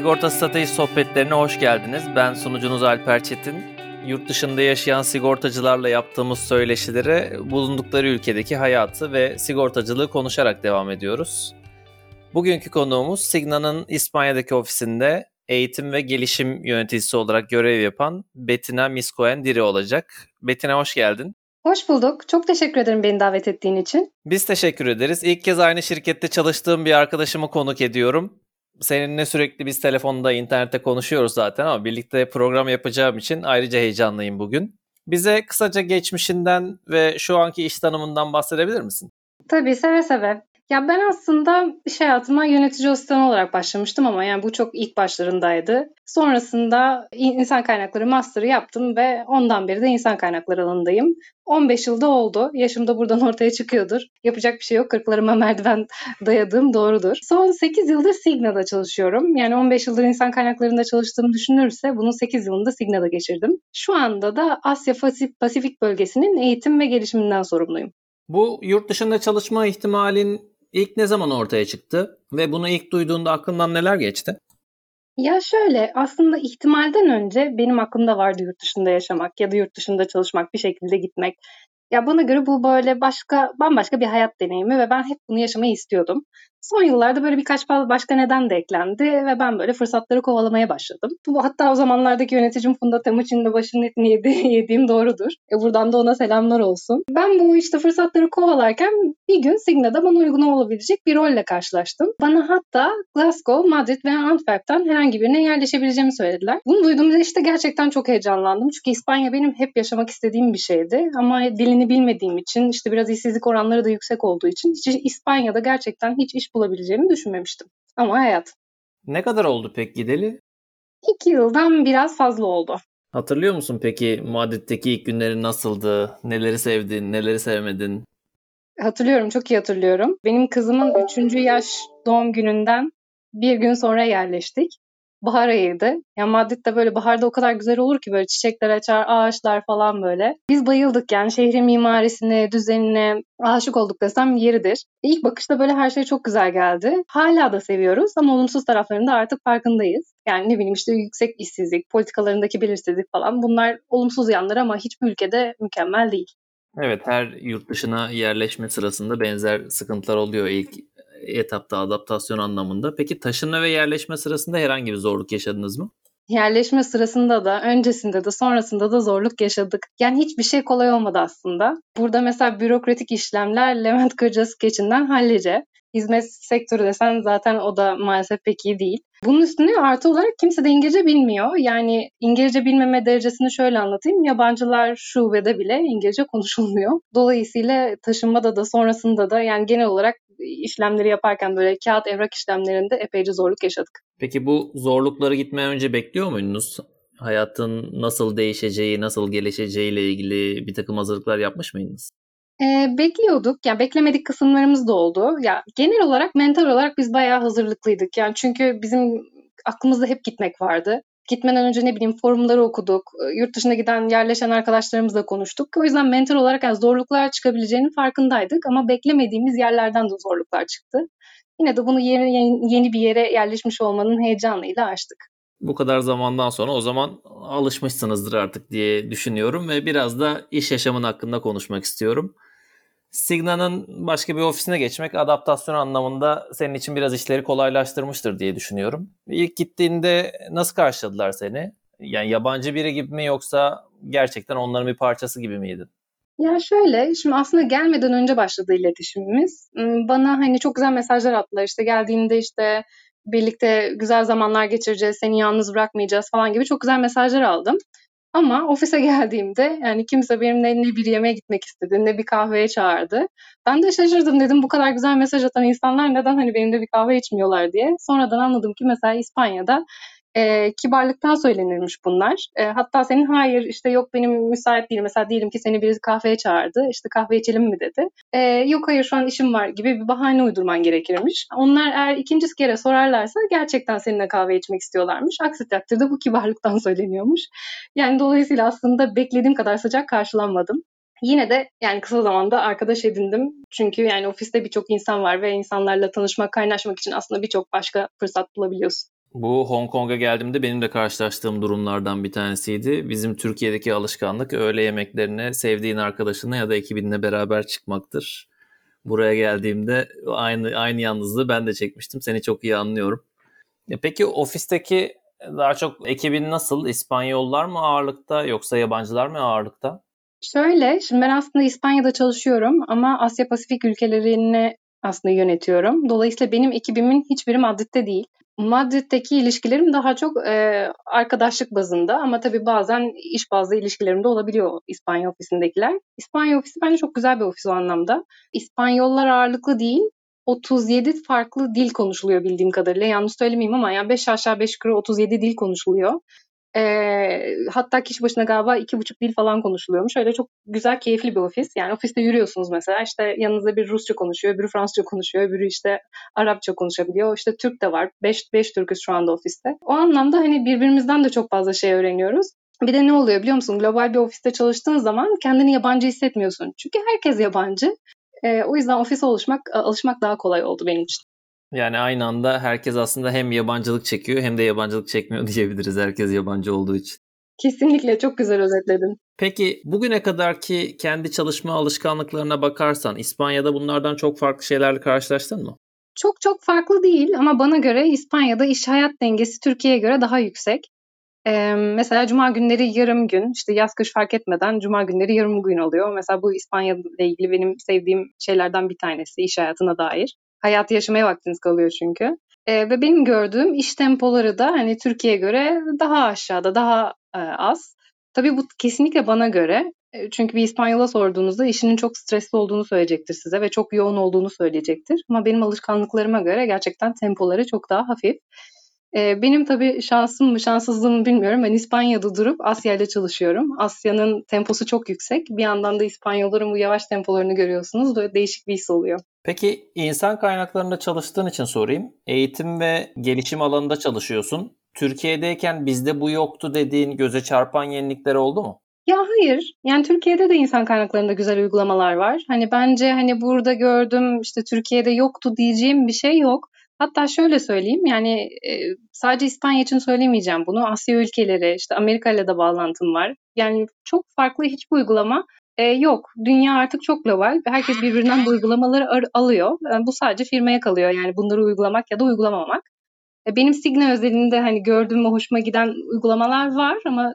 Sigorta Strateji Sohbetlerine hoş geldiniz. Ben sunucunuz Alper Çetin. Yurt dışında yaşayan sigortacılarla yaptığımız söyleşilere bulundukları ülkedeki hayatı ve sigortacılığı konuşarak devam ediyoruz. Bugünkü konuğumuz Signa'nın İspanya'daki ofisinde eğitim ve gelişim yöneticisi olarak görev yapan Betina Miskoen Diri olacak. Betina hoş geldin. Hoş bulduk. Çok teşekkür ederim beni davet ettiğin için. Biz teşekkür ederiz. İlk kez aynı şirkette çalıştığım bir arkadaşımı konuk ediyorum. Seninle sürekli biz telefonda, internette konuşuyoruz zaten ama birlikte program yapacağım için ayrıca heyecanlıyım bugün. Bize kısaca geçmişinden ve şu anki iş tanımından bahsedebilir misin? Tabii seve seve. Ya ben aslında iş hayatıma yönetici asistanı olarak başlamıştım ama yani bu çok ilk başlarındaydı. Sonrasında insan kaynakları master'ı yaptım ve ondan beri de insan kaynakları alanındayım. 15 yılda oldu. Yaşım da buradan ortaya çıkıyordur. Yapacak bir şey yok. Kırklarıma merdiven dayadığım doğrudur. Son 8 yıldır Signa'da çalışıyorum. Yani 15 yıldır insan kaynaklarında çalıştığımı düşünürse bunun 8 yılında Signa'da geçirdim. Şu anda da Asya Pasifik bölgesinin eğitim ve gelişiminden sorumluyum. Bu yurt dışında çalışma ihtimalin ilk ne zaman ortaya çıktı ve bunu ilk duyduğunda aklından neler geçti? Ya şöyle aslında ihtimalden önce benim aklımda vardı yurt dışında yaşamak ya da yurt dışında çalışmak bir şekilde gitmek. Ya bana göre bu böyle başka bambaşka bir hayat deneyimi ve ben hep bunu yaşamayı istiyordum. Son yıllarda böyle birkaç başka neden de eklendi ve ben böyle fırsatları kovalamaya başladım. Bu hatta o zamanlardaki yöneticim Funda Temuçin'in de başının etini yedi, yediğim doğrudur. E buradan da ona selamlar olsun. Ben bu işte fırsatları kovalarken bir gün Signa'da bana uygun olabilecek bir rolle karşılaştım. Bana hatta Glasgow, Madrid ve Antwerp'ten herhangi birine yerleşebileceğimi söylediler. Bunu duyduğumda işte gerçekten çok heyecanlandım. Çünkü İspanya benim hep yaşamak istediğim bir şeydi. Ama dilini bilmediğim için işte biraz işsizlik oranları da yüksek olduğu için hiç İspanya'da gerçekten hiç iş bulabileceğimi düşünmemiştim. Ama hayat. Ne kadar oldu pek gideli? İki yıldan biraz fazla oldu. Hatırlıyor musun peki Madrid'deki ilk günlerin nasıldı? Neleri sevdin, neleri sevmedin? Hatırlıyorum, çok iyi hatırlıyorum. Benim kızımın üçüncü yaş doğum gününden bir gün sonra yerleştik bahar ayıydı. Yani Madrid'de böyle baharda o kadar güzel olur ki böyle çiçekler açar, ağaçlar falan böyle. Biz bayıldık yani şehrin mimarisine, düzenine aşık olduk desem yeridir. İlk bakışta böyle her şey çok güzel geldi. Hala da seviyoruz ama olumsuz taraflarında artık farkındayız. Yani ne bileyim işte yüksek işsizlik, politikalarındaki belirsizlik falan bunlar olumsuz yanları ama hiçbir ülkede mükemmel değil. Evet her yurt dışına yerleşme sırasında benzer sıkıntılar oluyor ilk etapta adaptasyon anlamında. Peki taşınma ve yerleşme sırasında herhangi bir zorluk yaşadınız mı? Yerleşme sırasında da, öncesinde de, sonrasında da zorluk yaşadık. Yani hiçbir şey kolay olmadı aslında. Burada mesela bürokratik işlemler Levent Kırca skeçinden hallice. Hizmet sektörü desen zaten o da maalesef pek iyi değil. Bunun üstüne artı olarak kimse de İngilizce bilmiyor. Yani İngilizce bilmeme derecesini şöyle anlatayım. Yabancılar şubede bile İngilizce konuşulmuyor. Dolayısıyla taşınmada da sonrasında da yani genel olarak işlemleri yaparken böyle kağıt evrak işlemlerinde epeyce zorluk yaşadık. Peki bu zorlukları gitmeden önce bekliyor muydunuz? Hayatın nasıl değişeceği, nasıl gelişeceği ile ilgili bir takım hazırlıklar yapmış mıydınız? E, bekliyorduk. Yani beklemedik kısımlarımız da oldu. Ya genel olarak mental olarak biz bayağı hazırlıklıydık. Yani çünkü bizim aklımızda hep gitmek vardı. Gitmeden önce ne bileyim forumları okuduk. Yurt dışına giden yerleşen arkadaşlarımızla konuştuk. O yüzden mental olarak yani zorluklar çıkabileceğinin farkındaydık ama beklemediğimiz yerlerden de zorluklar çıktı. Yine de bunu yeni, yeni bir yere yerleşmiş olmanın heyecanıyla açtık. Bu kadar zamandan sonra o zaman alışmışsınızdır artık diye düşünüyorum ve biraz da iş yaşamın hakkında konuşmak istiyorum. Signa'nın başka bir ofisine geçmek adaptasyon anlamında senin için biraz işleri kolaylaştırmıştır diye düşünüyorum. İlk gittiğinde nasıl karşıladılar seni? Yani yabancı biri gibi mi yoksa gerçekten onların bir parçası gibi miydin? Ya şöyle, şimdi aslında gelmeden önce başladı iletişimimiz. Hmm, bana hani çok güzel mesajlar attılar. İşte geldiğinde işte birlikte güzel zamanlar geçireceğiz, seni yalnız bırakmayacağız falan gibi çok güzel mesajlar aldım. Ama ofise geldiğimde yani kimse benimle ne bir yemeğe gitmek istedi ne bir kahveye çağırdı. Ben de şaşırdım dedim bu kadar güzel mesaj atan insanlar neden hani benimle bir kahve içmiyorlar diye. Sonradan anladım ki mesela İspanya'da e, kibarlıktan söylenirmiş bunlar. E, hatta senin hayır işte yok benim müsait değil mesela diyelim ki seni birisi kahveye çağırdı işte kahve içelim mi dedi. E, yok hayır şu an işim var gibi bir bahane uydurman gerekirmiş. Onlar eğer ikinci kere sorarlarsa gerçekten seninle kahve içmek istiyorlarmış. Aksi takdirde bu kibarlıktan söyleniyormuş. Yani dolayısıyla aslında beklediğim kadar sıcak karşılanmadım. Yine de yani kısa zamanda arkadaş edindim. Çünkü yani ofiste birçok insan var ve insanlarla tanışmak, kaynaşmak için aslında birçok başka fırsat bulabiliyorsun. Bu Hong Kong'a geldiğimde benim de karşılaştığım durumlardan bir tanesiydi. Bizim Türkiye'deki alışkanlık öğle yemeklerine sevdiğin arkadaşınla ya da ekibinle beraber çıkmaktır. Buraya geldiğimde aynı aynı yalnızlığı ben de çekmiştim. Seni çok iyi anlıyorum. Peki ofisteki daha çok ekibin nasıl? İspanyollar mı ağırlıkta yoksa yabancılar mı ağırlıkta? Şöyle, şimdi ben aslında İspanya'da çalışıyorum ama Asya Pasifik ülkelerini aslında yönetiyorum. Dolayısıyla benim ekibimin hiçbiri Madrid'de değil. Madrid'deki ilişkilerim daha çok e, arkadaşlık bazında ama tabii bazen iş bazlı ilişkilerim de olabiliyor İspanya ofisindekiler. İspanya ofisi bence çok güzel bir ofis o anlamda. İspanyollar ağırlıklı değil, 37 farklı dil konuşuluyor bildiğim kadarıyla. Yanlış söylemeyeyim ama yani 5 aşağı 5 yukarı 37 dil konuşuluyor. E, hatta kişi başına galiba iki buçuk dil falan konuşuluyormuş. Öyle çok güzel, keyifli bir ofis. Yani ofiste yürüyorsunuz mesela. İşte yanınızda bir Rusça konuşuyor, öbürü Fransızca konuşuyor, öbürü işte Arapça konuşabiliyor. İşte Türk de var. Beş, beş Türk'üz şu anda ofiste. O anlamda hani birbirimizden de çok fazla şey öğreniyoruz. Bir de ne oluyor biliyor musun? Global bir ofiste çalıştığın zaman kendini yabancı hissetmiyorsun. Çünkü herkes yabancı. E, o yüzden ofise oluşmak, alışmak daha kolay oldu benim için. Yani aynı anda herkes aslında hem yabancılık çekiyor hem de yabancılık çekmiyor diyebiliriz herkes yabancı olduğu için. Kesinlikle çok güzel özetledin. Peki bugüne kadar ki kendi çalışma alışkanlıklarına bakarsan İspanya'da bunlardan çok farklı şeylerle karşılaştın mı? Çok çok farklı değil ama bana göre İspanya'da iş hayat dengesi Türkiye'ye göre daha yüksek. Ee, mesela cuma günleri yarım gün, işte yaz kış fark etmeden cuma günleri yarım gün oluyor. Mesela bu İspanya ile ilgili benim sevdiğim şeylerden bir tanesi iş hayatına dair. Hayatı yaşamaya vaktiniz kalıyor çünkü. E, ve benim gördüğüm iş tempoları da hani Türkiye'ye göre daha aşağıda, daha e, az. Tabii bu kesinlikle bana göre. E, çünkü bir İspanyola sorduğunuzda işinin çok stresli olduğunu söyleyecektir size ve çok yoğun olduğunu söyleyecektir. Ama benim alışkanlıklarıma göre gerçekten tempoları çok daha hafif. E, benim tabii şansım mı şanssızlığım bilmiyorum. Ben İspanya'da durup Asya ile çalışıyorum. Asya'nın temposu çok yüksek. Bir yandan da İspanyolların bu yavaş tempolarını görüyorsunuz. Böyle değişik bir his oluyor. Peki insan kaynaklarında çalıştığın için sorayım. Eğitim ve gelişim alanında çalışıyorsun. Türkiye'deyken bizde bu yoktu dediğin göze çarpan yenilikler oldu mu? Ya hayır. Yani Türkiye'de de insan kaynaklarında güzel uygulamalar var. Hani bence hani burada gördüm işte Türkiye'de yoktu diyeceğim bir şey yok. Hatta şöyle söyleyeyim yani e, sadece İspanya için söylemeyeceğim bunu. Asya ülkeleri, işte Amerika ile de bağlantım var. Yani çok farklı hiçbir uygulama e, yok. Dünya artık çok global. Herkes birbirinden bu uygulamaları alıyor. Yani bu sadece firmaya kalıyor yani bunları uygulamak ya da uygulamamak. E, benim Signa özelinde hani gördüğüm ve hoşuma giden uygulamalar var ama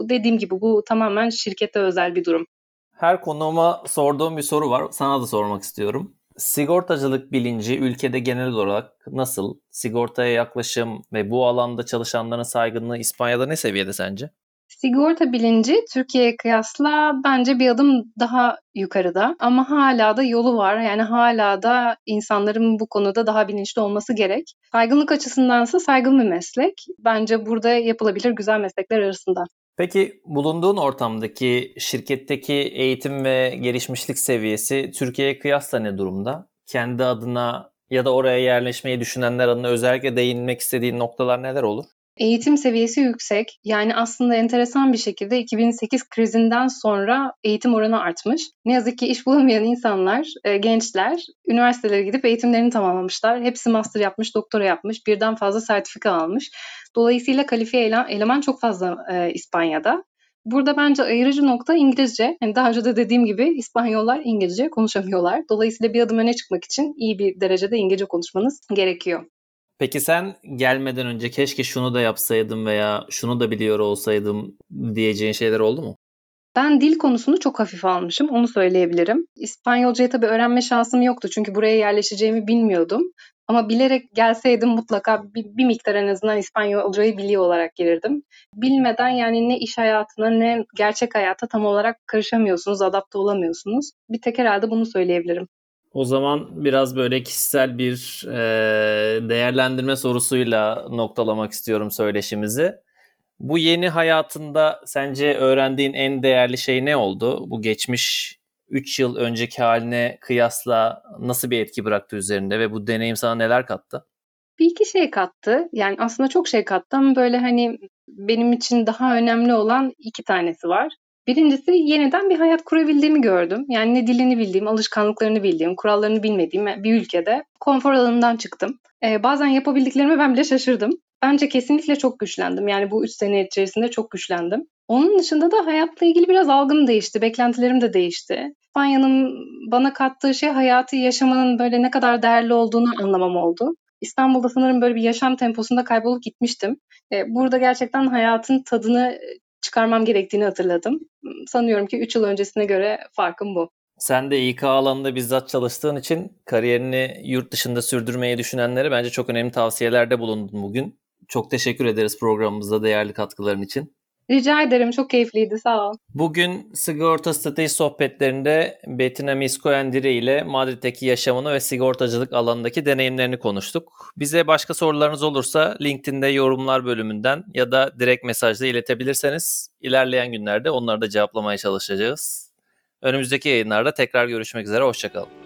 dediğim gibi bu tamamen şirkete özel bir durum. Her konuma sorduğum bir soru var. Sana da sormak istiyorum. Sigortacılık bilinci ülkede genel olarak nasıl? Sigortaya yaklaşım ve bu alanda çalışanların saygınlığı İspanya'da ne seviyede sence? Sigorta bilinci Türkiye'ye kıyasla bence bir adım daha yukarıda ama hala da yolu var. Yani hala da insanların bu konuda daha bilinçli olması gerek. Saygınlık açısındansa saygın bir meslek. Bence burada yapılabilir güzel meslekler arasında. Peki bulunduğun ortamdaki şirketteki eğitim ve gelişmişlik seviyesi Türkiye'ye kıyasla ne durumda? Kendi adına ya da oraya yerleşmeyi düşünenler adına özellikle değinmek istediğin noktalar neler olur? Eğitim seviyesi yüksek. Yani aslında enteresan bir şekilde 2008 krizinden sonra eğitim oranı artmış. Ne yazık ki iş bulamayan insanlar, e, gençler üniversitelere gidip eğitimlerini tamamlamışlar. Hepsi master yapmış, doktora yapmış, birden fazla sertifika almış. Dolayısıyla kalifiye eleman çok fazla e, İspanya'da. Burada bence ayırıcı nokta İngilizce. Yani daha önce de dediğim gibi İspanyollar İngilizce konuşamıyorlar. Dolayısıyla bir adım öne çıkmak için iyi bir derecede İngilizce konuşmanız gerekiyor. Peki sen gelmeden önce keşke şunu da yapsaydım veya şunu da biliyor olsaydım diyeceğin şeyler oldu mu? Ben dil konusunu çok hafif almışım, onu söyleyebilirim. İspanyolcayı tabii öğrenme şansım yoktu çünkü buraya yerleşeceğimi bilmiyordum. Ama bilerek gelseydim mutlaka bir, bir miktar en azından İspanyolcayı biliyor olarak gelirdim. Bilmeden yani ne iş hayatına ne gerçek hayata tam olarak karışamıyorsunuz, adapte olamıyorsunuz. Bir tek herhalde bunu söyleyebilirim. O zaman biraz böyle kişisel bir e, değerlendirme sorusuyla noktalamak istiyorum söyleşimizi. Bu yeni hayatında sence öğrendiğin en değerli şey ne oldu? Bu geçmiş 3 yıl önceki haline kıyasla nasıl bir etki bıraktı üzerinde ve bu deneyim sana neler kattı? Bir iki şey kattı. Yani aslında çok şey kattı ama böyle hani benim için daha önemli olan iki tanesi var. Birincisi yeniden bir hayat kurabildiğimi gördüm. Yani ne dilini bildiğim, alışkanlıklarını bildiğim, kurallarını bilmediğim bir ülkede konfor alanından çıktım. Ee, bazen yapabildiklerime ben bile şaşırdım. bence kesinlikle çok güçlendim. Yani bu 3 sene içerisinde çok güçlendim. Onun dışında da hayatla ilgili biraz algım değişti, beklentilerim de değişti. İspanya'nın bana kattığı şey hayatı yaşamanın böyle ne kadar değerli olduğunu anlamam oldu. İstanbul'da sanırım böyle bir yaşam temposunda kaybolup gitmiştim. E, burada gerçekten hayatın tadını çıkarmam gerektiğini hatırladım. Sanıyorum ki 3 yıl öncesine göre farkım bu. Sen de İK alanında bizzat çalıştığın için kariyerini yurt dışında sürdürmeyi düşünenlere bence çok önemli tavsiyelerde bulundun bugün. Çok teşekkür ederiz programımızda değerli katkıların için. Rica ederim. Çok keyifliydi. Sağ ol. Bugün sigorta strateji sohbetlerinde Betina Miskoendire ile Madrid'deki yaşamını ve sigortacılık alanındaki deneyimlerini konuştuk. Bize başka sorularınız olursa LinkedIn'de yorumlar bölümünden ya da direkt mesajla iletebilirseniz ilerleyen günlerde onları da cevaplamaya çalışacağız. Önümüzdeki yayınlarda tekrar görüşmek üzere. Hoşçakalın.